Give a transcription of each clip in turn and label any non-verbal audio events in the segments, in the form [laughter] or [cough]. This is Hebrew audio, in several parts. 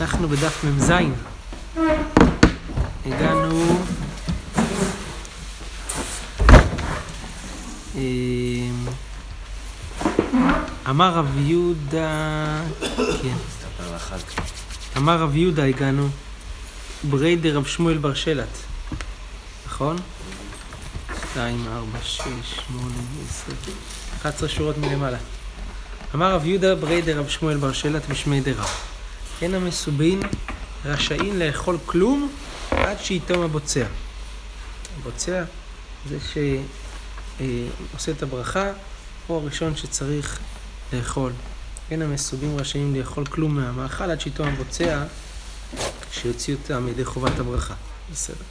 אנחנו בדף מ"ז. הגענו... אמ, אמר רב יהודה... כן. אמר רב יהודה הגענו, ברי דרב שמואל בר שלט, נכון? שתיים, ארבע, שש, שמונה, עשר, 11 שורות מלמעלה. אמר רב יהודה ברי דרב שמואל בר שלט בשמי דרב. אין המסובין רשאים לאכול כלום עד שיתום הבוצע. הבוצע זה שעושה את הברכה, הוא הראשון שצריך לאכול. אין המסובים רשאים לאכול כלום מהמאכל עד שיתום הבוצע, שיוציא אותם מידי חובת הברכה. בסדר.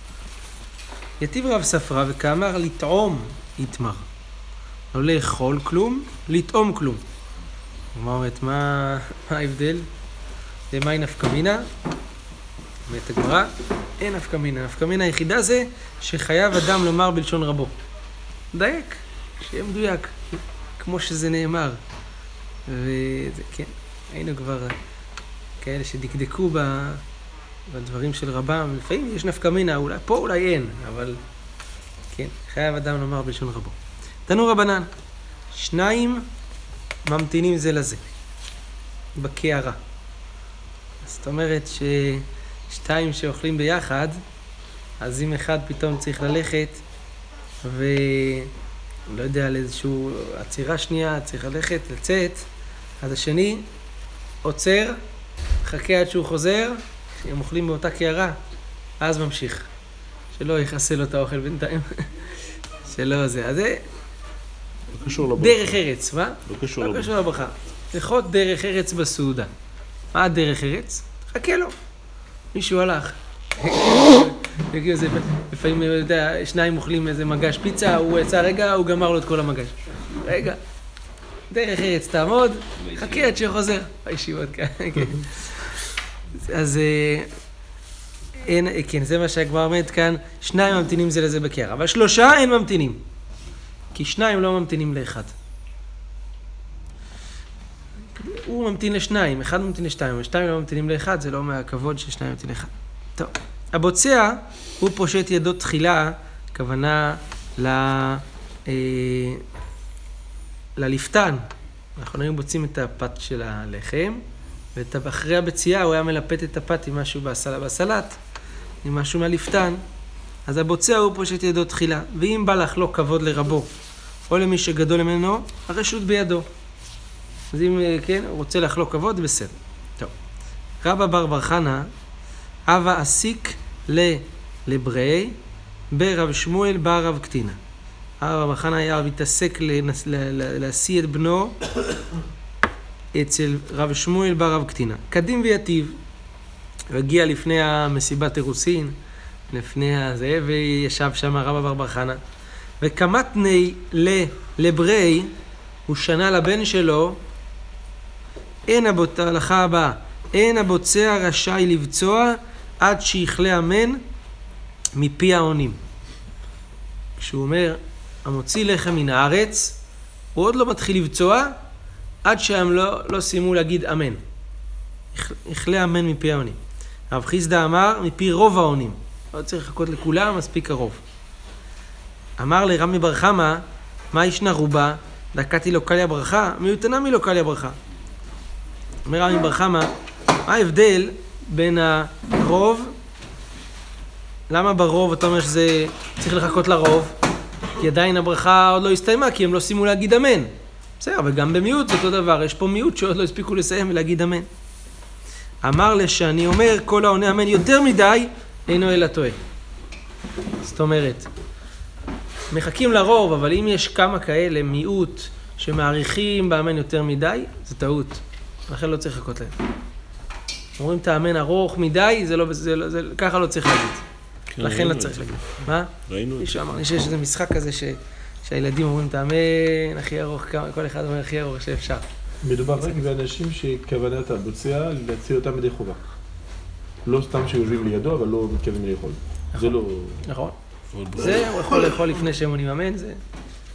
יתיב רב ספרא וכאמר לטעום יתמר. לא לאכול כלום, לטעום כלום. אומרת, מה, מה ההבדל? ומהי נפקא מינה? אומרת הגמרא, אין נפקא מינה. נפקא מינה היחידה זה שחייב אדם לומר בלשון רבו. דייק, שיהיה מדויק, כמו שזה נאמר. וזה, כן, היינו כבר כאלה שדקדקו ב, בדברים של רבם. לפעמים יש נפקא מינה, אולי, פה אולי אין, אבל כן, חייב אדם לומר בלשון רבו. תנו רבנן, שניים ממתינים זה לזה, בקערה. זאת אומרת ששתיים שאוכלים ביחד, אז אם אחד פתאום צריך ללכת, ולא יודע, על איזושהי עצירה שנייה, צריך ללכת, לצאת, אז השני עוצר, מחכה עד שהוא חוזר, הם אוכלים באותה קערה, אז ממשיך. שלא יכסה לו את האוכל בינתיים. [laughs] שלא זה. אז זה לא קשור לברכה. דרך ארץ, מה? לא קשור לא לברכה. קשור לברכה. לכות דרך ארץ בסעודה. מה הדרך ארץ? חכה לו. מישהו הלך. [laughs] יגיעו איזה- לפעמים, אתה יודע, שניים אוכלים איזה מגש פיצה, הוא יצא רגע, הוא גמר לו את כל המגש. רגע, דרך ארץ תעמוד, חכה עד שחוזר. בישיבות כאן, [laughs] כן. אז אה, אין, כן, זה מה שהגמרא אומרת כאן, שניים ממתינים זה לזה בקערה, אבל שלושה אין ממתינים. כי שניים לא ממתינים לאחד. הוא ממתין לשניים, אחד ממתין לשתיים, אבל שתיים לא ממתינים לאחד, זה לא מהכבוד ששניים ממתין לאחד. טוב, הבוצע הוא פושט ידו תחילה, הכוונה ל... אה, ללפתן. אנחנו היינו בוצעים את הפת של הלחם, ואחרי הבציעה הוא היה מלפט את הפת עם משהו בסל... בסלט, עם משהו מהלפתן. אז הבוצע הוא פושט ידו תחילה, ואם בא לך לא כבוד לרבו, או למי שגדול ממנו, הרשות בידו. אז אם, אה, כן, הוא רוצה לחלוק כבוד, בסדר. טוב. רבא בר בר חנא, הווה אסיק ל... לברי, ברב שמואל בר רב קטינה. הרב בר חנא היה מתעסק להשיא את בנו אצל רב שמואל בר רב קטינה. קדים ויטיב. הוא הגיע לפני המסיבת אירוסין, לפני הזה, וישב שם רבא בר בר חנא. וקמתני. לברי, הוא שנה לבן שלו, אין הבוצ... ההלכה הבאה, אין הבוצע רשאי לבצוע עד שיכלה המן מפי האונים. כשהוא אומר, המוציא לחם מן הארץ, הוא עוד לא מתחיל לבצוע עד שהם לא, לא סיימו להגיד אמן. יכ- יכלה אמן מפי האונים. הרב חיסדא אמר, מפי רוב האונים. לא צריך לחכות לכולם, מספיק הרוב. אמר לרמי בר חמא, מה ישנה רובה? דקתי לו קליה ברכה, מיותנה מלא קליה ברכה. אומר רמי בר חמא, מה ההבדל בין הרוב, למה ברוב אתה אומר שזה צריך לחכות לרוב? כי עדיין הברכה עוד לא הסתיימה, כי הם לא סיימו להגיד אמן. בסדר, אבל גם במיעוט זה אותו דבר, יש פה מיעוט שעוד לא הספיקו לסיים ולהגיד אמן. אמר לשאני אומר, כל העונה אמן יותר מדי, אינו אלא טועה. זאת אומרת, מחכים לרוב, אבל אם יש כמה כאלה, מיעוט, שמעריכים באמן יותר מדי, זה טעות. לכן לא צריך לחכות להם. אומרים את האמן ארוך מדי, זה לא, זה, לא- זה, ככה לא צריך להגיד. כן, לכן לא צריך. להגיד. מה? ראינו את מישהו זה. אמר לי שיש איזה משחק כזה ש... שהילדים אומרים את האמן הכי ארוך, כל אחד אומר הכי ארוך שאפשר. מדובר רק באנשים שכוונת הבוצע להציל אותם ידי חובה. לא סתם שיושבים לידו, אבל לא מתכוון לאכול. זה לא... נכון. זה הוא יכול לאכול לפני שהם עונים אמן, זה...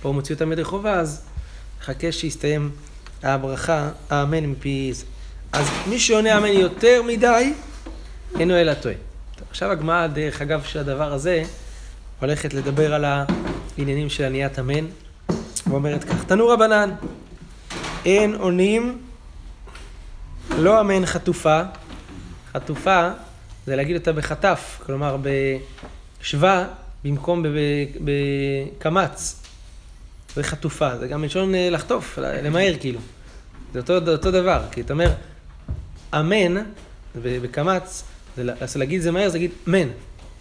פה הוא מוציא אותם ידי חובה, אז חכה שיסתיים הברכה, האמן מפי זה. אז מי שעונה אמן יותר מדי, אינו אלא טועה. עכשיו הגמרא, דרך אגב, של הדבר הזה, הולכת לדבר על העניינים של עניית אמן, ואומרת כך, תנו רבנן, אין עונים, לא אמן חטופה, חטופה זה להגיד אותה בחטף, כלומר בשבא במקום בקמץ. זה חטופה, זה גם מלשון אה, לחטוף, למהר כאילו. זה אותו, אותו דבר, כי אתה אומר, אמן, בקמץ, זה להגיד זה מהר, זה להגיד מן.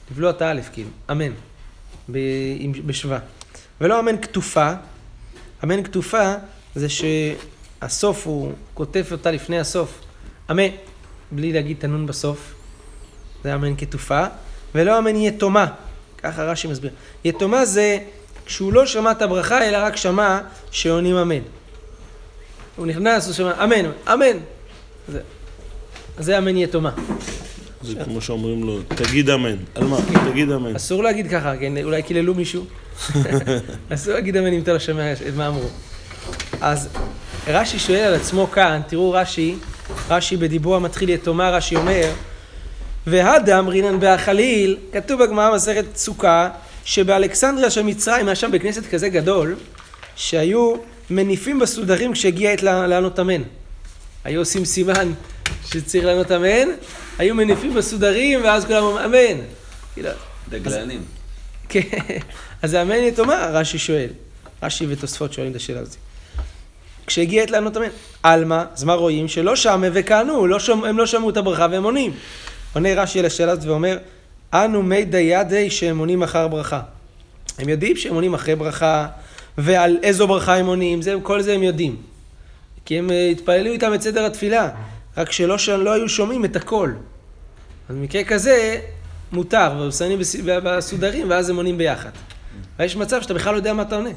תבלוע את האלף, כאילו, אמן, בשבא. ולא אמן כתופה, אמן כתופה זה שהסוף הוא כותב אותה לפני הסוף, אמן, בלי להגיד את הנון בסוף, זה אמן כתופה, ולא אמן יתומה, ככה רש"י מסביר. יתומה זה כשהוא לא שמע את הברכה, אלא רק שמע שעונים אמן. הוא נכנס, הוא שמע אמן, אמן. זה, זה אמן יתומה. זה כמו שאומרים לו, תגיד אמן. על מה? תגיד אמן. אסור להגיד ככה, כן? אולי קיללו מישהו. [laughs] אסור להגיד אמן אם אתה לא שומע את מה אמרו. אז רש"י שואל על עצמו כאן, תראו רש"י, רש"י בדיבור המתחיל יתומה, רש"י אומר, והדם רינן בהחליל, כתוב בגמרא מסכת סוכה, שבאלכסנדריה של מצרים היה שם בכנסת כזה גדול, שהיו מניפים בסודרים כשהגיע עת לענות אמן. היו עושים סימן שצריך לענות אמן, היו מניפים בסודרים ואז כולם אומרים אמן. כאילו, דגלנים. כן, אז זה אמן יתומה, רש"י שואל. רש"י ותוספות שואלים את השאלה הזאת. כשהגיע עת לענות אמן. עלמא, אז מה רואים? שלא שמה וכהנו, לא שומע, הם לא שמעו את הברכה והם עונים. עונה רש"י על השאלה הזאת ואומר, אנו מי דיידי שהם עונים אחר ברכה. הם יודעים שהם עונים אחרי ברכה, ועל איזו ברכה הם עונים, זה, כל זה הם יודעים. כי הם אה, התפללו איתם את סדר התפילה, רק שלא לא היו שומעים את הכל. אז במקרה כזה, מותר, ושמים בסודרים, ואז הם עונים ביחד. ויש מצב שאתה בכלל לא יודע מה אתה עונה.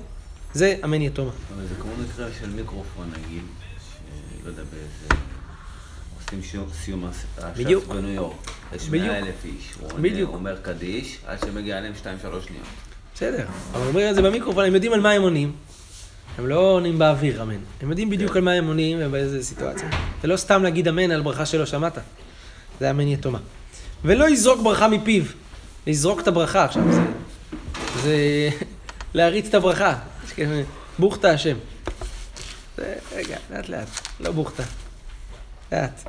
זה אמן יתומה. אבל זה כמו מקרה של מיקרופון, נגיד, שלא יודע באיזה... עושים סיום הש"ס בניו יורק. יש מאה אלף איש. הוא אומר קדיש, עד שמגיע אליהם שתיים, שלוש שניות. בסדר, אבל הוא אומר את זה במיקרופון, הם יודעים על מה הם עונים. הם לא עונים באוויר, אמן. הם יודעים בדיוק על מה הם עונים ובאיזה סיטואציה. זה לא סתם להגיד אמן על ברכה שלא שמעת. זה אמן יתומה. ולא יזרוק ברכה מפיו. לזרוק את הברכה עכשיו. זה, זה [laughs] להריץ את הברכה. [laughs] בוכתה השם. רגע, לאט לאט, לא בוכתה. לאט.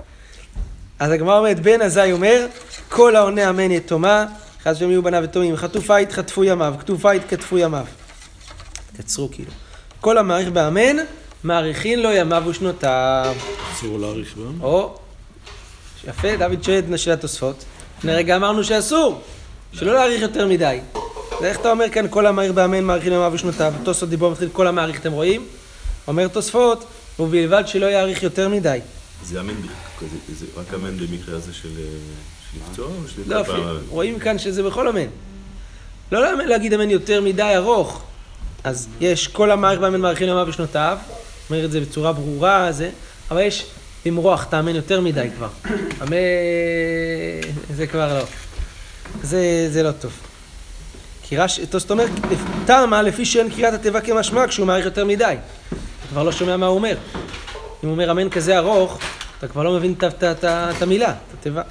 אז הגמרא אומרת, בן עזאי אומר, כל העונה אמן יתומה, חס ושלום יהיו בניו יתומים, חטופה יתחטפו ימיו, כתופה יתכתפו ימיו. קצרו כאילו. כל המעריך באמן, מעריכין לו ימיו ושנותיו. אסור להעריך בהם? או, יפה, דוד שואל של התוספות. לפני רגע אמרנו שאסור, שלא להעריך יותר מדי. ואיך אתה אומר כאן, כל המעריך באמן, מעריכין ימיו ושנותיו, תוספות דיבור מתחיל, כל המעריך, אתם רואים? אומר תוספות, ובלבד שלא יעריך יותר מדי. זה אמן, זה רק אמן במקרה הזה של לפצוע או של לא, רואים כאן שזה בכל אמן. לא להגיד אמן יותר מדי ארוך. אז יש כל המערכת באמן מעריכים ימיו ושנותיו, אומר את זה בצורה ברורה, זה, אבל יש למרוח את האמן יותר מדי כבר. אמן, זה כבר לא. זה, זה לא טוב. כי רש, זאת אומרת, טעמה לפי שאין קריאת התיבה כמשמע כשהוא מעריך יותר מדי. אתה כבר לא שומע מה הוא אומר. אם הוא אומר אמן כזה ארוך, אתה כבר לא מבין את המילה, את התיבה.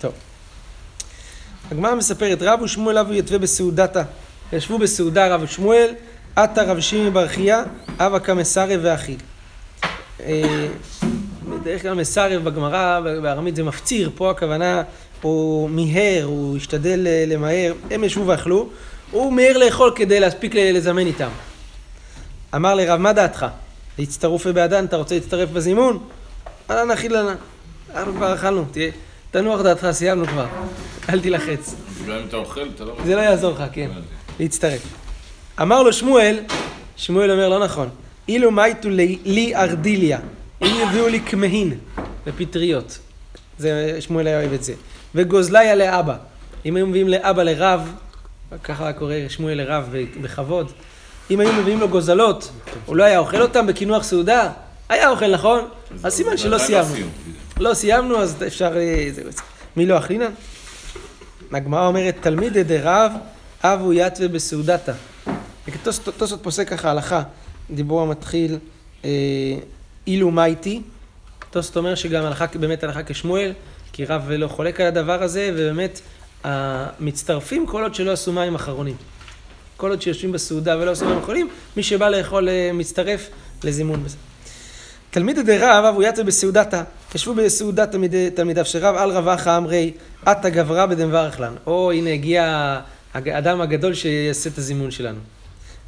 טוב. הגמרא מספרת, רב ושמואל אבו יתווה בסעודתה. ישבו בסעודה רב ושמואל, עתה רב שימי ברכיה, אבא כמסרב ואכיל. אה, בדרך כלל מסרב בגמרא, בארמית זה מפציר, פה הכוונה הוא מיהר, הוא השתדל למהר, הם ישבו ואכלו, הוא מיהר לאכול כדי להספיק לזמן איתם. אמר לרב, מה דעתך? להצטרוף בעדן, אתה רוצה להצטרף בזימון? אהלן נכיל לנה. אנחנו כבר אכלנו, תהיה, תנוח דעתך, סיימנו כבר. אל תילחץ. לא... זה לא יעזור לך, כן. להצטרף. אמר לו שמואל, שמואל אומר, לא נכון. אילו מייטו לי ארדיליה, אם יביאו לי כמהין לפטריות. זה, שמואל היה אוהב את זה. וגוזליה לאבא. אם היו מביאים לאבא לרב, ככה קורא שמואל לרב בכבוד, אם היו מביאים לו גוזלות, הוא לא היה אוכל אותם בקינוח סעודה? היה אוכל, נכון? אז סימן שלא סיימנו. לא סיימנו, אז אפשר... אה, מי לא אכלינן? הגמרא אומרת, תלמיד דרב, אבו יתווה בסעודתה. תוספות פוסק ככה הלכה, דיבור המתחיל, אה, אילו מייטי. תוספות אומר שגם הלכה, באמת הלכה כשמואל, כי רב לא חולק על הדבר הזה, ובאמת מצטרפים כל עוד שלא עשו מים אחרונים. כל עוד שיושבים בסעודה ולא עשו מים אחרונים, מי שבא לאכול אה, מצטרף לזימון בזה. תלמיד דרב, אבו יתווה בסעודתה. ישבו בסעודת תלמידי, תלמידיו של רב, על רבחה אמרי, עתה גברה בדמברך לן. או הנה הגיע האדם הגדול שיעשה את הזימון שלנו.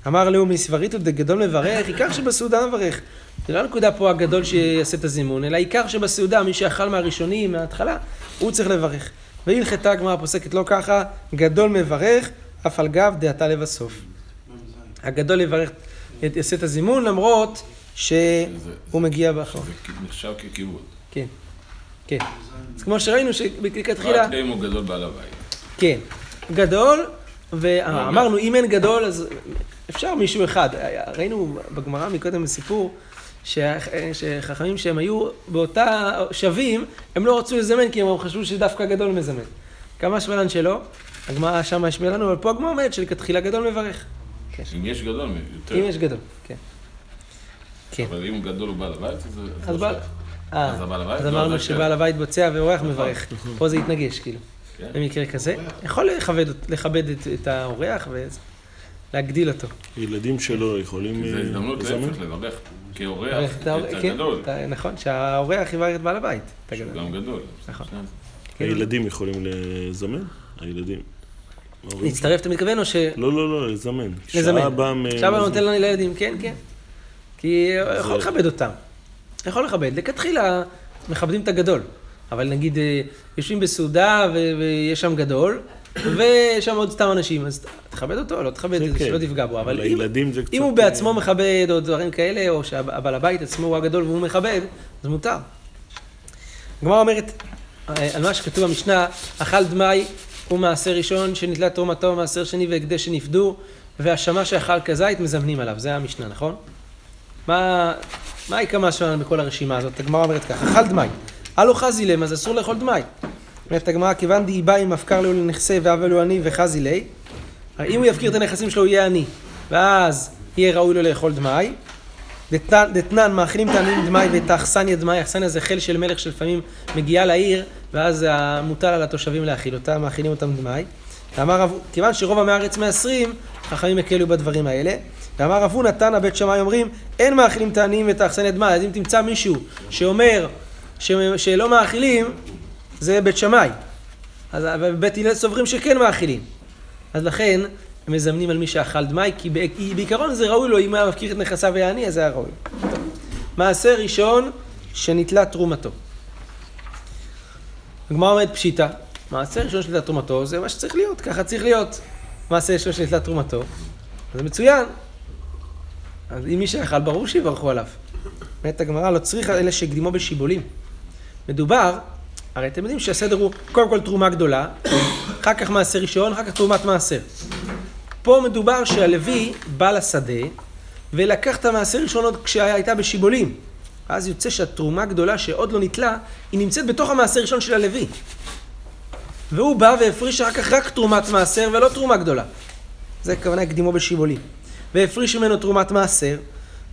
אמר לאו מסבריתו דגדול מברך, עיקר שבסעודה מברך. זה לא הנקודה פה הגדול שיעשה את הזימון, אלא עיקר שבסעודה, מי שאכל מהראשונים, מההתחלה, הוא צריך לברך. והלכתה הגמרא פוסקת לא ככה, גדול מברך, אף על גב דעתה לבסוף. הגדול יברך, יעשה את הזימון, למרות שהוא מגיע באחרון. זה נחשב ככיבוד. כן, כן. אז כמו שראינו שבכתחילה... רק אם הוא גדול בעל הבית. כן, גדול, ואמרנו אם אין גדול אז אפשר מישהו אחד. ראינו בגמרא מקודם בסיפור שחכמים שהם היו באותה שווים, הם לא רצו לזמן כי הם חשבו שדווקא גדול מזמן. כמה שמלן שלא, הגמרא שם השמיע לנו, אבל פה הגמרא אומרת שלכתחילה גדול מברך. כן. אם יש גדול, יותר. אם יש גדול, כן. כן. אבל אם הוא גדול הוא בעל הבית, אז לא בעל... אז לא, אמרנו שבעל הבית בוצע ואורח נכון. מברך. פה זה יתנגש, כאילו. כן. במקרה כזה. יכול לכבד את האורח ולהגדיל אותו. ילדים שלו יכולים... זה הזדמנות להפך לברך כאורח את כן, הגדול. נכון, שהאורח יברך את בעל הבית. שהוא גם גדול. נכון. הילדים יכולים לזמן? הילדים. להצטרף אתה מתכוון או ש... לא, לא, לא, לזמן. לזמן. שאבא נותן לילדים, כן, כן. כי יכול לכבד אותם. יכול לכבד. לכתחילה מכבדים את הגדול. אבל נגיד אה, יושבים בסעודה ויש שם גדול, ויש שם עוד סתם אנשים, אז תכבד אותו, לא תכבד, כן, שלא כן. תפגע בו. אבל אם, אם הוא בעצמו אה, מכבד או דברים כאלה, או שהבעל הבית עצמו הוא הגדול והוא מכבד, אז מותר. הגמרא אומרת, אה, על מה שכתוב במשנה, אכל דמאי הוא מעשר ראשון שנתלה תרומתו, מעשר שני והקדש שנפדו, והשמש שאכל כזית מזמנים עליו, זה המשנה, נכון? מה, מה העיקמה שלנו בכל הרשימה הזאת? הגמרא אומרת ככה, אכל דמאי. הלו חזי להם, אז אסור לאכול דמאי. אומרת הגמרא, כיוון דאיבא אם מפקר לו לנכסה ואבל הוא עני וחזי לי, אם הוא יפקיר את הנכסים שלו הוא יהיה עני, ואז יהיה ראוי לו לאכול דמאי. דתנן, מאכילים את העניים דמאי ואת האכסניה דמאי, אכסניה זה חיל של מלך שלפעמים מגיעה לעיר, ואז מוטל על התושבים להאכיל אותה, מאכילים אותם דמאי. ואמר, כיוון שרוב עמי הארץ מעשרים, חכמים הקלו בדברים האלה. ואמר רבו נתנא בית שמאי אומרים, אין מאכילים את העניים ואת האכסניה דמאי. אז אם תמצא מישהו שאומר ש... שלא מאכילים, זה בית שמאי. אז בית הלל סוברים שכן מאכילים. אז לכן, הם מזמנים על מי שאכל דמאי, כי בעיקרון זה ראוי לו, אם היה מפקיר את נכסיו ויעני, אז זה היה ראוי. מעשה ראשון, שנתלה תרומתו. הגמרא אומרת פשיטא, מעשה ראשון שנתלה תרומתו, זה מה שצריך להיות, ככה צריך להיות. מעשה ראשון שנתלה תרומתו, זה מצוין. אז אם מי שאכל, ברור שיברכו עליו. אומרת הגמרא, לא צריך אלה שהקדימו בשיבולים. מדובר, הרי אתם יודעים שהסדר הוא קודם כל תרומה גדולה, אחר כך מעשר ראשון, אחר כך תרומת מעשר. פה מדובר שהלוי בא לשדה ולקח את המעשר ראשון עוד כשהייתה בשיבולים. אז יוצא שהתרומה הגדולה שעוד לא נתלה, היא נמצאת בתוך המעשר ראשון של הלוי. והוא בא והפריש אחר כך רק תרומת מעשר ולא תרומה גדולה. זה כוונה הקדימו בשיבולים. והפריש ממנו תרומת מעשר,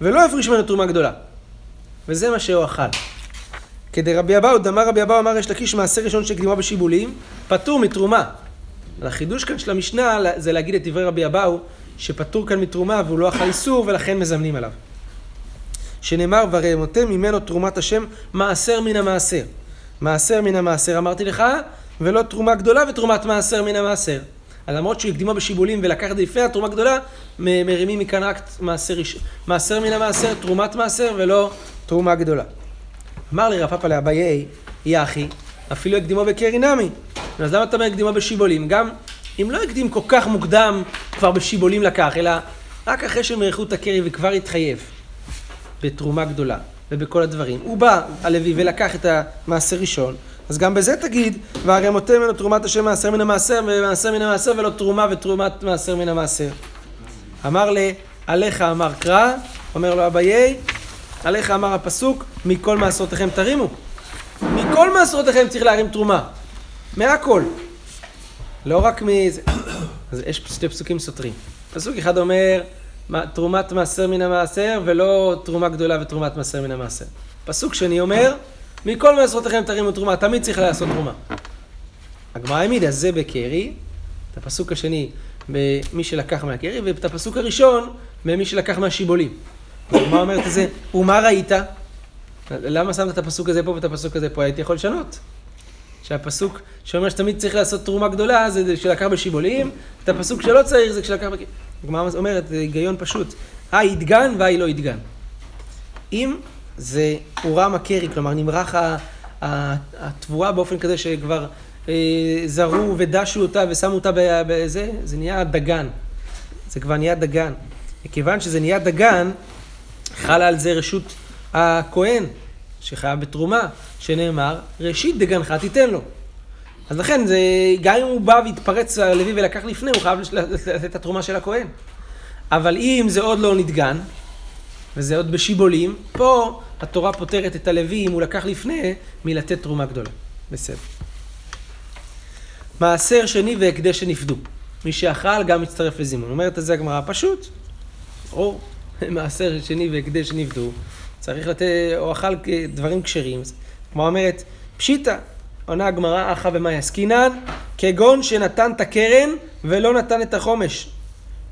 ולא הפריש ממנו תרומה גדולה. וזה מה שהוא אכל. כדי רבי אבאו, דמר רבי אבאו אמר יש לקיש מעשר ראשון שקדימה בשיבולים, פטור מתרומה. החידוש כאן של המשנה זה להגיד את דברי רבי אבאו, שפטור כאן מתרומה והוא לא אכל איסור ולכן מזמנים עליו. שנאמר וראמותם ממנו תרומת השם מעשר מן המעשר. מעשר מן המעשר אמרתי לך, ולא תרומה גדולה ותרומת מעשר מן המעשר. אז למרות שהוא הקדימו בשיבולים ולקח את זה לפני התרומה גדולה, מרימים מכאן רק מעשר, מעשר מן המעשר, תרומת מעשר ולא תרומה גדולה. אמר לי רב פאפא לאביי, יחי, אפילו הקדימו בקרי נמי. אז למה אתה אומר הקדימו בשיבולים? גם אם לא הקדים כל כך מוקדם, כבר בשיבולים לקח, אלא רק אחרי שהם ערכו את הקרי וכבר התחייב בתרומה גדולה ובכל הדברים. הוא בא, הלוי, ולקח את המעשר ראשון, אז גם בזה תגיד, והרי מוטה ממנו תרומת השם מעשר מן המעשר ומעשר מן המעשר ולא תרומה ותרומת מעשר מן המעשר. אמר לי, עליך אמר קרא, אומר לו אביי, עליך אמר הפסוק, מכל מעשרותיכם תרימו. מכל מעשרותיכם צריך להרים תרומה. מהכל. לא רק מזה. אז יש שתי פסוקים סותרים. פסוק אחד אומר, תרומת מעשר מן המעשר, ולא תרומה גדולה ותרומת מעשר מן המעשר. פסוק שני אומר, מכל מעשרותיכם תרימו תרומה, תמיד צריך לעשות תרומה. הגמרא העמידה זה בקרי, את הפסוק השני במי שלקח מהקרי, ואת הפסוק הראשון במי שלקח מהשיבולים. הגמרא אומרת את זה, ומה ראית? למה שמת את הפסוק הזה פה ואת הפסוק הזה פה? הייתי יכול לשנות. שהפסוק שאומר שתמיד צריך לעשות תרומה גדולה זה כשלקח בשיבולים, את הפסוק שלא צריך זה כשלקח. הגמרא אומרת, זה היגיון פשוט, היי ידגן והי לא ידגן. אם זה אורם הקרי, כלומר נמרח התבואה באופן כזה שכבר אה, זרו ודשו אותה ושמו אותה בזה, זה נהיה דגן. זה כבר נהיה דגן. מכיוון שזה נהיה דגן, חלה על זה רשות הכהן, שחייב בתרומה, שנאמר, ראשית דגנך תיתן לו. אז לכן, זה, גם אם הוא בא והתפרץ ללוי ולקח לפני, הוא חייב לתת את התרומה של הכהן. אבל אם זה עוד לא נדגן, וזה עוד בשיבולים, פה התורה פותרת את הלוי, אם הוא לקח לפני, מלתת תרומה גדולה. בסדר. מעשר שני והקדש שנפדו. מי שאכל גם מצטרף לזימון. אומרת את זה הגמרא פשוט, או מעשר שני והקדש שנפדו, צריך לתת, או אכל דברים כשרים. כמו אומרת, פשיטא, עונה הגמרא, אחא ומאי עסקינן, כגון שנתן את הקרן ולא נתן את החומש.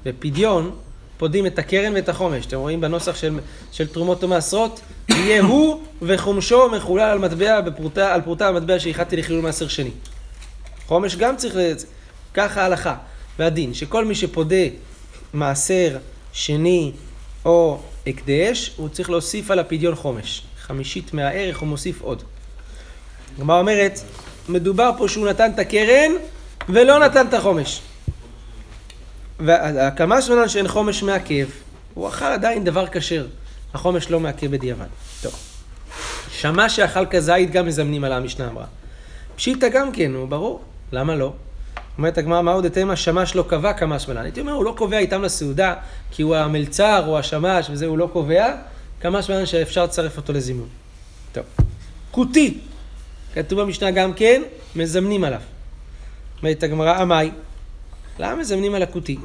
בפדיון פודים את הקרן ואת החומש. אתם רואים בנוסח של, של תרומות ומעשרות, [coughs] יהיה הוא וחומשו מחולל על מטבע, בפרוטה, על פרוטה המטבע שהחלטתי לחילול מעשר שני. חומש גם צריך, ככה ההלכה והדין, שכל מי שפודה מעשר שני או הקדש, הוא צריך להוסיף על הפדיון חומש. חמישית מהערך הוא מוסיף עוד. הגמרא אומרת, מדובר פה שהוא נתן את הקרן ולא נתן את החומש. והקמה שלנו שאין חומש מעכב, הוא אכל עדיין דבר כשר. החומש לא מעכב בדיעבד. טוב. שמע שאכל כזית גם מזמנים על המשנה אמרה. פשיטא גם כן, הוא ברור. למה לא? אומרת הגמרא, מה עוד אתמה שמש לא קבע כמה שמלן? הייתי אומר, הוא לא קובע איתם לסעודה, כי הוא המלצר או השמש וזה, הוא לא קובע, כמה שמלן שאפשר לצרף אותו לזימון. טוב. כותי, כתוב במשנה גם כן, מזמנים עליו. אומרת הגמרא, עמי, למה מזמנים על הכותי?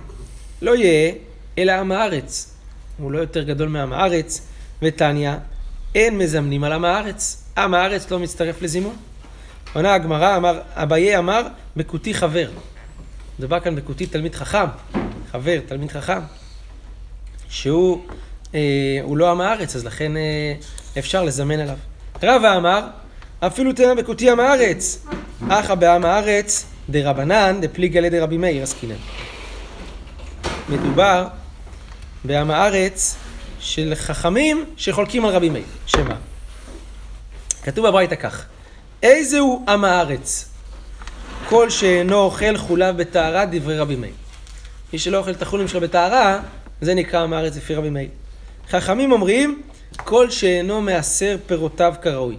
לא יהיה, אלא עם הארץ. הוא לא יותר גדול מעם הארץ, ותניא, אין מזמנים על עם הארץ. עם הארץ לא מצטרף לזימון. עונה הגמרא, אמר, אביי אמר, בכותי חבר. מדובר כאן בכותי תלמיד חכם, חבר, תלמיד חכם, שהוא אה, לא עם הארץ, אז לכן אה, אפשר לזמן עליו. רבא אמר, אפילו תנא בכותי עם הארץ, אחא בעם הארץ, דרבנן, דפליגה לדרבי מאיר עסקינן. מדובר בעם הארץ של חכמים שחולקים על רבי מאיר. שמה? כתוב בברייתא כך, איזה הוא עם הארץ? כל שאינו אוכל חוליו בטהרה, דברי רבי מאיר. מי שלא אוכל את החולים שלו בטהרה, זה נקרא עם הארץ לפי רבי מאיר. חכמים אומרים, כל שאינו מעשר פירותיו כראוי.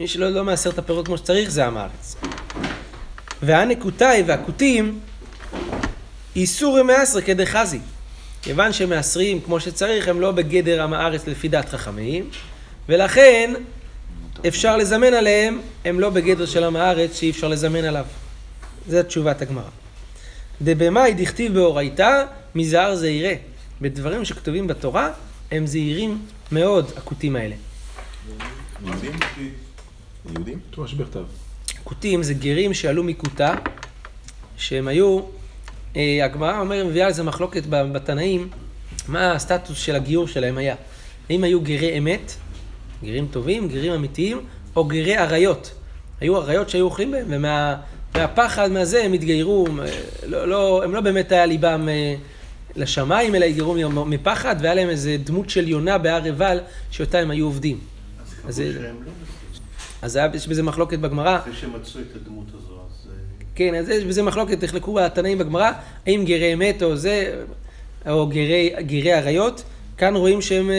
מי שלא לא מעשר את הפירות כמו שצריך, זה עם הארץ. והנקותאי והכותים, איסור מעשר כדחזי. כיוון שהם מעשרים כמו שצריך, הם לא בגדר עם הארץ לפי דעת חכמים, ולכן אפשר לזמן עליהם, הם לא בגדר של עם הארץ שאי אפשר לזמן עליו. זו תשובת הגמרא. דבמאי דכתיב באורייתא, מזהר זהירה. בדברים שכתובים בתורה, הם זהירים מאוד, הכותים האלה. יהודים? יהודים? תורה שבכתב. כותים זה גרים שעלו מכותה, שהם היו, אה, הגמרא אומרת, מביאה על זה מחלוקת בתנאים, מה הסטטוס של הגיור שלהם היה. האם היו גרי אמת, גרים טובים, גרים אמיתיים, או גרי אריות. היו אריות שהיו אוכלים בהם, ומהפחד ומה, מהזה הם התגיירו, לא, לא, הם לא באמת היה ליבם אה, לשמיים, אלא התגיירו מפחד, והיה להם איזה דמות של יונה בהר עיבל, שאותה הם היו עובדים. אז, לא אז היה, יש בזה מחלוקת בגמרא. אחרי שמצאו את הדמות הזו, אז... אה, כן, אז יש בזה מחלוקת, תחלקו התנאים בגמרא, האם גרי אמת או זה, או גרי, גרי אריות. כאן רואים שהם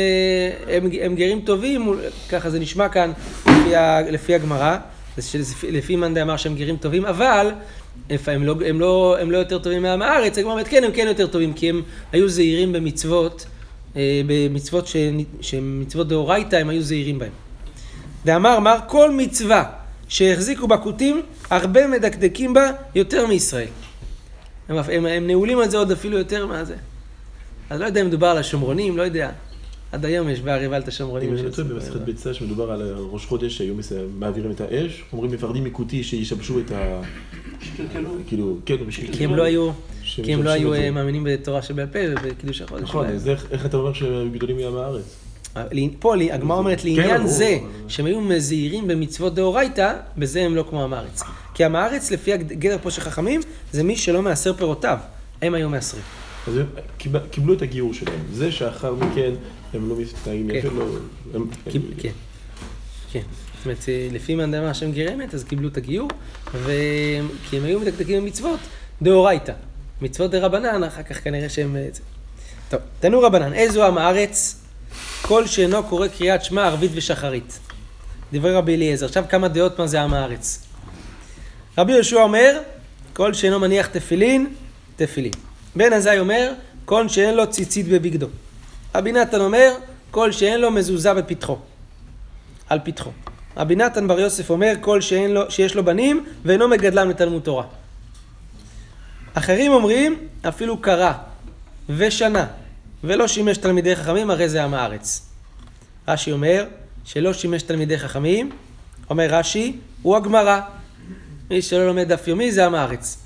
הם, הם גרים טובים, ככה זה נשמע כאן לפי, לפי הגמרא, לפי מאן דאמר שהם גרים טובים, אבל הם לא, הם לא, הם לא יותר טובים מעם הארץ, הגמרא אומרת כן, הם כן יותר טובים, כי הם היו זהירים במצוות, אה, במצוות שהן מצוות דאורייתא, הם היו זהירים בהם. דאמר, אמר, כל מצווה שהחזיקו בכותים, הרבה מדקדקים בה יותר מישראל. הם, הם, הם נעולים על זה עוד אפילו יותר מה זה. אז לא יודע אם מדובר על השומרונים, לא יודע. עד היום יש בעריבל את השומרונים. אם אני לא טועה, במסכת ביצה שמדובר על ראש חודש שהיו מעבירים את האש, אומרים מפרדים מקוטי שישבשו את ה... כאילו, כן, כי הם לא היו... כי הם לא היו אה, מאמינים בתורה שבעל פה ובקידוש החודש. נכון, אז איך אתה אומר שהם גדולים מעם הארץ? פה הגמרא אומרת, כן, לעניין זה, שהם היו מזהירים במצוות דאורייתא, בזה הם לא כמו עם הארץ. כי עם הארץ, לפי הגדר פה של חכמים, זה מי שלא מעשר פירותיו. הם היו מעשרים. אז הם קיבלו את הגיור שלהם. זה שאחר מכן הם לא מתנהגים כן. יפה, לא... כן. כן. זאת אומרת, לפי מאן דאמר השם גר אמת, אז קיבלו את הגיור, כי הם היו מדקדקים במצוות דאורייתא. מצוות דה רבנן, אחר כך כנראה שהם... אה, טוב, תנו רבנן, איזו עם הארץ? כל שאינו קורא קריאת שמע ערבית ושחרית. דברי רבי אליעזר. עכשיו כמה דעות מה זה עם הארץ. רבי יהושע אומר, כל שאינו מניח תפילין, תפילין. בן עזאי אומר, כל שאין לו ציצית בבגדו. רבי נתן אומר, כל שאין לו מזוזה בפתחו. על פתחו. רבי נתן בר יוסף אומר, כל שאין לו, שיש לו בנים ואינו מגדלם לתלמוד תורה. אחרים אומרים, אפילו קרא ושנה ולא שימש תלמידי חכמים, הרי זה עם הארץ. רש"י אומר, שלא שימש תלמידי חכמים, אומר רש"י, הוא הגמרא. מי שלא לומד דף יומי זה עם הארץ.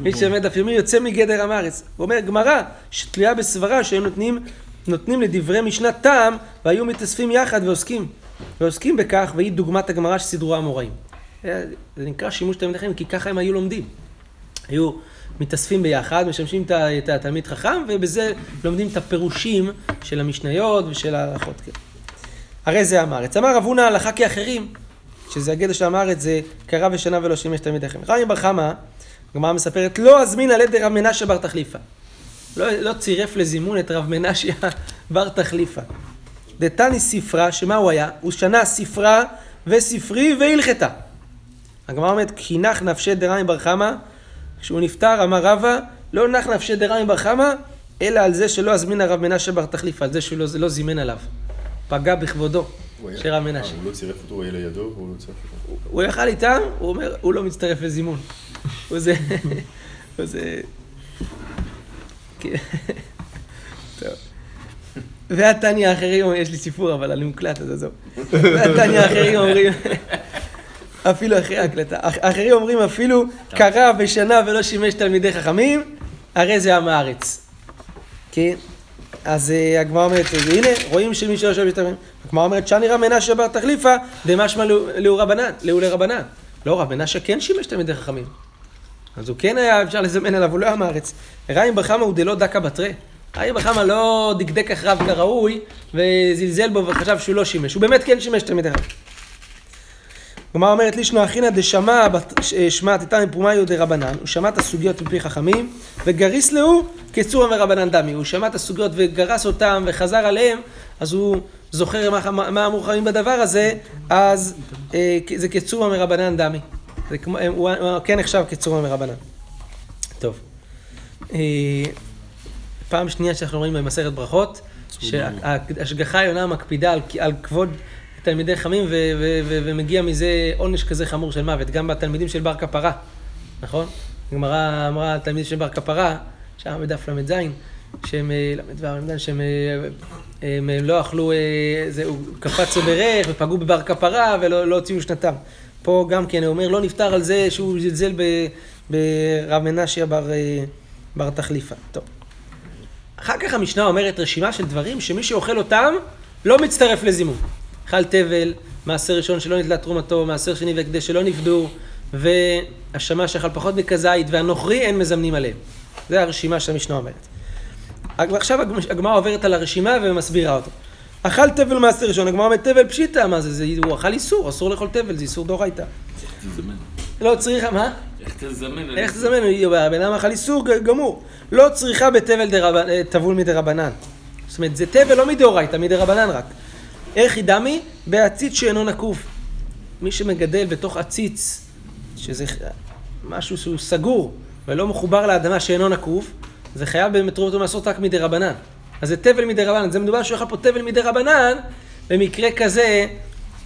מי שלומד דף יומי יוצא מגדר עם הארץ. הוא אומר, גמרא, שתלויה בסברה שהם נותנים, נותנים לדברי משנת טעם, והיו מתאספים יחד ועוסקים. ועוסקים בכך, והיא דוגמת הגמרא שסידרו המוראים. זה נקרא שימוש תלמידי חכמים, כי ככה הם היו לומדים. היו מתאספים ביחד, משמשים את התלמיד חכם, ובזה לומדים את הפירושים של המשניות ושל ההלכות. כן. הרי זה עם הארץ. אמר רב הונא הלכה כאחרים, שזה הגדר של עם הארץ, זה קרא ושנה ולא שימש תלמיד חכם. רבי בר חמא, הגמרא מספרת, לא אזמין על ידי רב מנשה בר תחליפה. לא, לא צירף לזימון את רב מנשיה [laughs] בר תחליפה. דתני ספרה, שמה הוא היה? הוא שנה ספרה וספרי והלכתה. הגמרא אומרת, כי נח נפשי דרמי בר חמא כשהוא נפטר, אמר רבא, לא נח נפשי דרמי בר חמא, אלא על זה שלא הזמין הרב מנשה בר תחליף, על זה שהוא לא, לא זימן עליו. פגע בכבודו של רב מנשה. הוא לא צירף אותו, הוא היה לידו, והוא לא צירף אותו. הוא יכל איתם, הוא אומר, הוא לא מצטרף לזימון. [laughs] הוא זה... הוא זה... כן. והתניא האחרים, יש לי סיפור, אבל אני מוקלט, אז עזוב. והתניא האחרים אומרים... אפילו אחרי ההקלטה. אחרים אומרים אפילו קרא בשנה ולא שימש תלמידי חכמים, הרי זה עם הארץ. כן? אז אה, הגמרא אומרת, הנה, רואים שמי שואל משתמשים. הגמרא אומרת, שאני רב מנשה בר תחליפה, דמשמע לאו רבנן, לאו לרבנן. לא, רב מנשה כן שימש תלמידי חכמים. אז הוא כן היה אפשר לזמן עליו, הוא לא עם הארץ. רעים בחמא הוא דלא דקה בתרי. רעים בחמא לא דקדק אחריו כראוי, וזלזל בו וחשב שהוא לא שימש. הוא באמת כן שימש תלמידי חכמים. כלומר אומרת לישנו אחינא דשמע שמע תתן מפרומיו דרבנן, הוא שמע את הסוגיות מפי חכמים, וגריס להו כצורא מרבנן דמי, הוא שמע את הסוגיות וגרס אותם וחזר עליהם, אז הוא זוכר מה, מה אמרו חכמים בדבר הזה, אז אה, זה כצורא מרבנן דמי. זה כמו, הוא, הוא כן נחשב כצורא מרבנן. טוב. אה, פעם שנייה שאנחנו רואים במסכת ברכות, שההשגחה העליונה מקפידה על, על כבוד תלמידי חכמים, ומגיע מזה עונש כזה חמור של מוות, גם בתלמידים של בר כפרה, נכון? הגמרא אמרה, תלמידים של בר כפרה, שם בדף ל"ז, שהם, אה, ל"ו, שהם אה, הם, הם לא אכלו, אה, זה, הוא קפץ ברך ופגעו בבר כפרה ולא לא הוציאו שנתם. פה גם כן, הוא אומר, לא נפטר על זה שהוא זלזל ברב מנשיה בר, בר תחליפה. טוב. אחר כך המשנה אומרת רשימה של דברים שמי שאוכל אותם לא מצטרף לזימון. חל תבל, מעשר ראשון שלא נתלה תרומתו, מעשר שני והקדש שלא נפדו, והשמש שאכל פחות מכזית, והנוכרי אין מזמנים עליהם. זה הרשימה שהמשנה אומרת. ועכשיו הגמרא עוברת על הרשימה ומסבירה אותו. אכל תבל מעשר ראשון, הגמרא אומרת תבל פשיטא, מה זה, זה, הוא אכל איסור, אסור לאכול תבל, זה איסור דאורייתא. לא צריכה, מה? איך תזמן? איך תזמן? הבן אדם אכל איסור גמור. לא צריכה בתבל אה, טבול מדרבנן. זאת אומרת, זה תבל לא מדאורייתא, מדרבנן רק. איך היא דמי? בעציץ שאינו נקוב. מי שמגדל בתוך עציץ, שזה משהו שהוא סגור ולא מחובר לאדמה שאינו נקוב, זה חייב במטרות ומעשות רק מדי רבנן. אז זה תבל מדי רבנן. זה מדובר שהוא יאכל פה תבל מדי רבנן, במקרה כזה,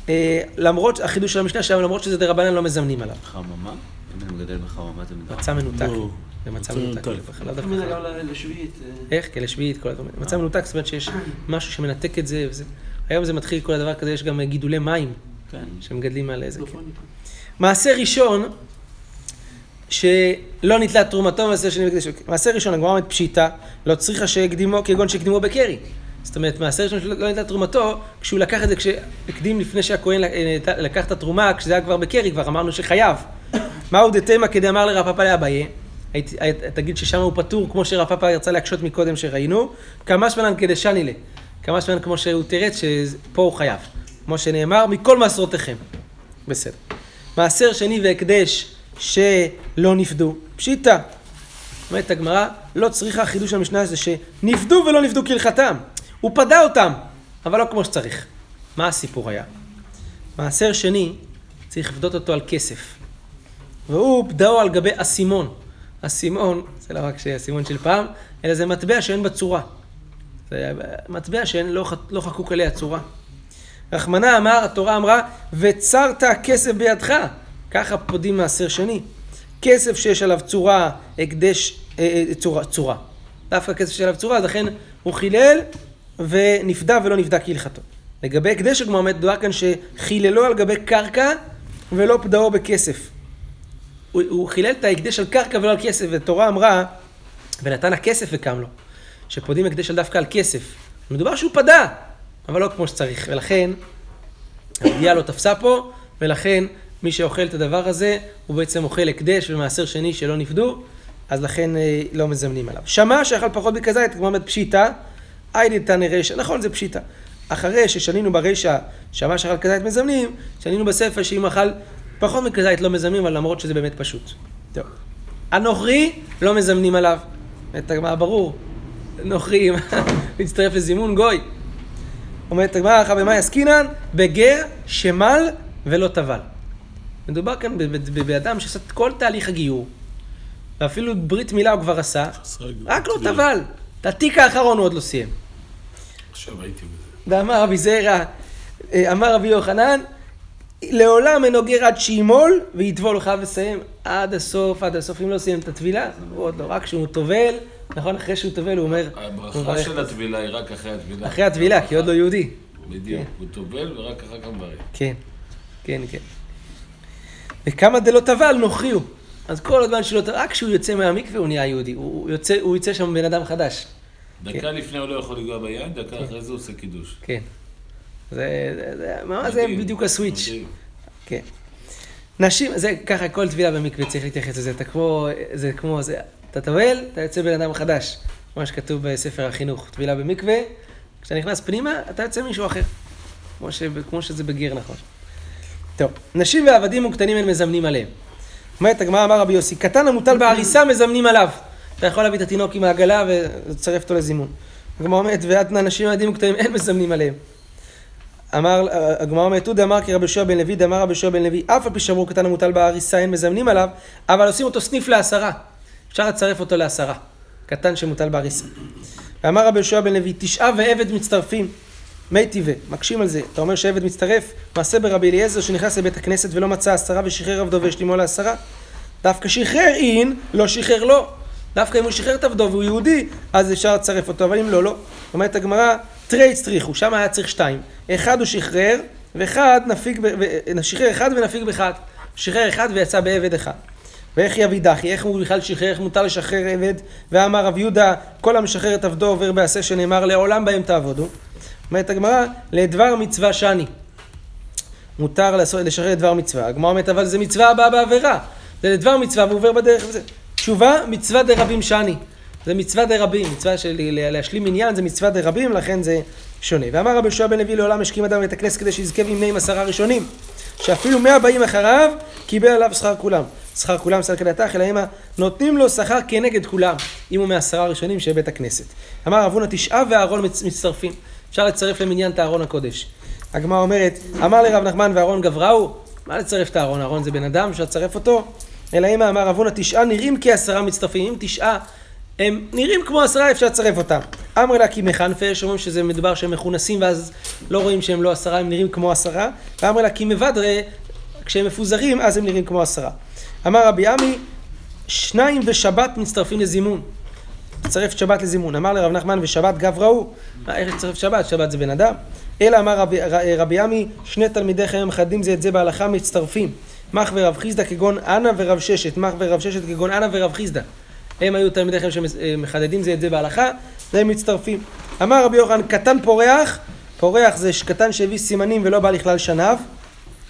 אה, למרות, החידוש של המשנה שלנו, למרות שזה דרבנן לא מזמנים עליו. חממה? אם אני מגדל בחממה זה מדבר. מצע מנותק. לא. זה מצע מנותק. לשביעית. איך? כן, לשביעית, כל הדברים. מצע מנותק, זאת אומרת שיש [clears throat] משהו שמנתק את זה, וזה... היום זה מתחיל כל הדבר כזה, יש גם גידולי מים כן. שמגדלים על איזה... כן. מעשה ראשון, שלא נתלה תרומתו, מעשה שני וקדש. מעשה ראשון, הגמרא אומרת פשיטה, לא צריכה שהקדימו, כגון שהקדימו בקרי. זאת אומרת, מעשה ראשון שלא נתלה תרומתו, כשהוא לקח את זה, כשהקדים לפני שהכהן אה, לקח את התרומה, כשזה היה כבר בקרי, כבר אמרנו שחייב. מהו דתימה כדי אמר לרב פאפא לאביי? תגיד ששם הוא פטור, כמו שרב פאפא רצה להקשות מקודם שראינו. כמה שמנן כדי שנילה. כמה שמנן כמו שהוא תירץ, שפה הוא חייב. כמו שנאמר, מכל מעשרותיכם. בסדר. מעשר שני והקדש שלא נפדו. פשיטא. אומרת הגמרא, לא צריכה חידוש המשנה הזה שנפדו ולא נפדו כהלכתם. הוא פדה אותם, אבל לא כמו שצריך. מה הסיפור היה? מעשר שני, צריך לפדות אותו על כסף. והוא פדאו על גבי אסימון. אסימון, זה לא רק אסימון של פעם, אלא זה מטבע שאין בה צורה. זה מטבע שאין, לא, חקוק עליה צורה. רחמנא אמר, התורה אמרה, וצרת הכסף בידך. ככה פודים מעשר שני. כסף שיש עליו צורה, הקדש, אה, אה, צורה, צורה. דווקא כסף שיש עליו צורה, אז לכן הוא חילל ונפדה ולא נפדה כהלכתו. לגבי הקדש הגמרא אומרת, דובר כאן שחיללו על גבי קרקע ולא פדאו בכסף. הוא, הוא חילל את ההקדש על קרקע ולא על כסף, ותורה אמרה, ונתן הכסף וקם לו, שפודים הקדש על דווקא על כסף. מדובר שהוא פדה, אבל לא כמו שצריך, ולכן הידיעה לא תפסה פה, ולכן מי שאוכל את הדבר הזה, הוא בעצם אוכל הקדש ומעשר שני שלא נפדו, אז לכן אה, לא מזמנים עליו. שמע שאכל פחות בכזית, כמו אומרת פשיטא, היידי תנא רישא, נכון זה פשיטא. אחרי ששנינו ברישא, שמע שאכל כזית מזמנים, שנינו בספר שאם אכל פחות מכזית לא מזמנים, אבל למרות שזה באמת פשוט. טוב. הנוכרי, לא מזמנים עליו. אומרת הגמרא, ברור. נוכרי, [laughs] מצטרף לזימון גוי. אומרת הגמרא, אחר במה עסקינן? בגר שמל ולא טבל. מדובר כאן באדם שעשה את כל תהליך הגיור, ואפילו ברית מילה הוא כבר עשה, רק לא טבל. את התיק האחרון הוא עוד לא סיים. עכשיו הייתי בזה. ואמר רבי זרע, אה, אמר רבי יוחנן, לעולם אין אוגר עד שימול ויטבול, הוא חייב לסיים עד הסוף, עד הסוף. אם לא סיים את הטבילה, הוא עוד לא, רק כשהוא טובל, נכון, אחרי שהוא טובל הוא אומר, הברכה של הטבילה היא רק אחרי הטבילה. אחרי הטבילה, כי עוד לא יהודי. בדיוק. הוא טובל ורק אחר כך מברך. כן, כן, כן. וכמה דלא טבל נוכרי הוא. אז כל הזמן שלא טבל, רק כשהוא יוצא מהמקווה הוא נהיה יהודי. הוא יוצא, הוא יוצא שם בן אדם חדש. דקה לפני הוא לא יכול לגוע ביין, דקה אחרי זה הוא עושה קידוש. כן. זה, זה, זה, מה זה בדיוק הסוויץ'. מדהים. כן. נשים, זה ככה, כל טבילה במקווה צריך להתייחס לזה, אתה כמו, זה כמו, זה, אתה טובל, אתה יוצא בן אדם חדש, מה שכתוב בספר החינוך, טבילה במקווה, כשאתה נכנס פנימה, אתה יוצא מישהו אחר, כמו, ש, כמו שזה בגיר נכון. טוב, נשים ועבדים וקטנים הם מזמנים עליהם. אומרת הגמרא, אמר רבי יוסי, קטן המוטל בעריסה מזמנים עליו. אתה יכול להביא את התינוק עם העגלה ולצרף אותו לזימון. הגמרא אומרת, ועד נשים ועבדים וקטנים אין מזמנים עליהם. אמר, הגמרא אומרת, עודה אמר כי רבי יהושע בן לוי, דאמר רבי יהושע בן לוי, אף על פי שאמרו קטן המוטל בעריסה אין מזמנים עליו, אבל עושים אותו סניף לעשרה. אפשר לצרף אותו לעשרה. קטן שמוטל בעריסה. ואמר רבי יהושע בן לוי, תשעה ועבד מצטרפים. מי טבעי, מקשים על זה. אתה אומר שעבד מצטרף, מעשה ברבי אליעזר שנכנס לבית הכנסת ולא מצא עשרה ושחרר עבדו והשלימו לעשרה. דווקא שחרר אין, לא שחרר לא. דווקא אם הוא שחרר את עבדו והוא יהודי, אז אפשר לצרף אותו, אבל אם לא, לא. אומרת הגמרא, תרי צריכו, שם היה צריך שתיים. אחד הוא שחרר, ואחד נפיג, ב... ו... שחרר אחד ונפיג באחד. שחרר אחד ויצא בעבד אחד. ואיך יביא דחי, איך הוא בכלל שחרר, איך מותר לשחרר עבד? ואמר רב יהודה, כל המשחרר את עבדו עובר בעשה שנאמר, לעולם בהם תעבודו. אומרת הגמרא, לדבר מצווה שני. מותר לעשות, לשחרר דבר מצווה. הגמרא אומרת, אבל זה מצווה הבאה בעבירה. זה לדבר מצווה והוא עובר בדרך וזה. תשובה, מצווה דרבים שני. זה מצווה דרבים, מצווה של להשלים עניין זה מצווה דרבים, לכן זה שונה. ואמר רבי יהושע בן לוי לעולם השכים אדם בית הכנסת כדי שיזכה וימנה עם עשרה ראשונים. שאפילו מאה באים אחריו, קיבל עליו שכר כולם. שכר כולם שכר כדתך, אלא המה נותנים לו שכר כנגד כולם, אם הוא מעשרה הראשונים של בית הכנסת. אמר רב הונא תשעה ואהרון מצ- מצטרפים. אפשר לצרף למניין את הארון הקודש. הגמרא אומרת, אמר לרב נחמן ואהרון גבראו, מה לצרף את הארון? הארון זה בן אדם, אפשר לצרף אותו? אלא אם אמר רב הונא תשעה נראים כעשרה מצטרפים, אם תשעה הם נראים כמו עשרה, אפשר לצרף אותם. אמר לה כי מחנפה, שאומרים שזה מדובר שהם מכונסים ואז לא רואים שהם לא עשרה, הם נראים כמו עשרה. ואמר לה כי מבדרה, כשהם מפוזרים, אז הם נראים כמו עשרה. אמר רבי עמי, שניים ושבת מצטרפים לזימון. לצרף שבת לזימון. אמר לרב נחמן ושבת גב ראו. איך לצרף שבת? שבת זה בן אדם. אלא אמר רבי, רבי עמי, שני תלמידי חיים מחדים זה את זה בהלכה מצטרפים. מח ורב חיסדא כגון אנה ורב ששת, מח ורב ששת כגון אנה ורב חיסדא. הם היו תלמידי חיים שמחדדים זה את זה בהלכה, והם מצטרפים. אמר רבי יוחנן, קטן פורח, פורח זה קטן שהביא סימנים ולא בא לכלל שניו,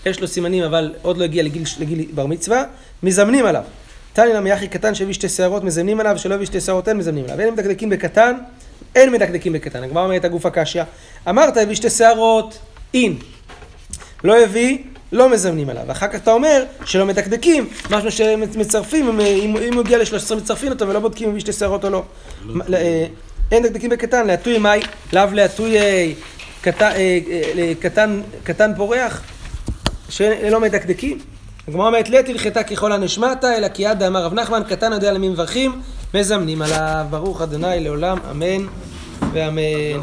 יש לו סימנים אבל עוד לא הגיע לגיל, לגיל בר מצווה, מזמנים עליו. תניא נמי אחי קטן שהביא שתי שערות מזמנים עליו, שלא הביא שתי שערות אין מזמנים עליו. אין מדקדקים בקטן, אין מדקדקים בקטן. הגמרא אומרת הגוף הקשיא. אמרת הביא שתי שערות, אין. לא הביא, לא מזמנים עליו. ואחר כך אתה אומר שלא מדקדקים, משהו שמצרפים, אם, הוא הגיע ל-13 מצרפים אותו ולא בודקים אם הביא שתי שערות או לא. לא אה, אין דקדקים בקטן, להטוי מאי, לאו להטוי אה, קטן, אה, קטן, פורח, שלא מדקדקים. הגמרא אומרת, לית הלכתה ככל הנשמטה, אלא כי יד אמר רב נחמן, קטן יודע למי מברכים, מזמנים עליו. ברוך אדוני לעולם, אמן ואמן.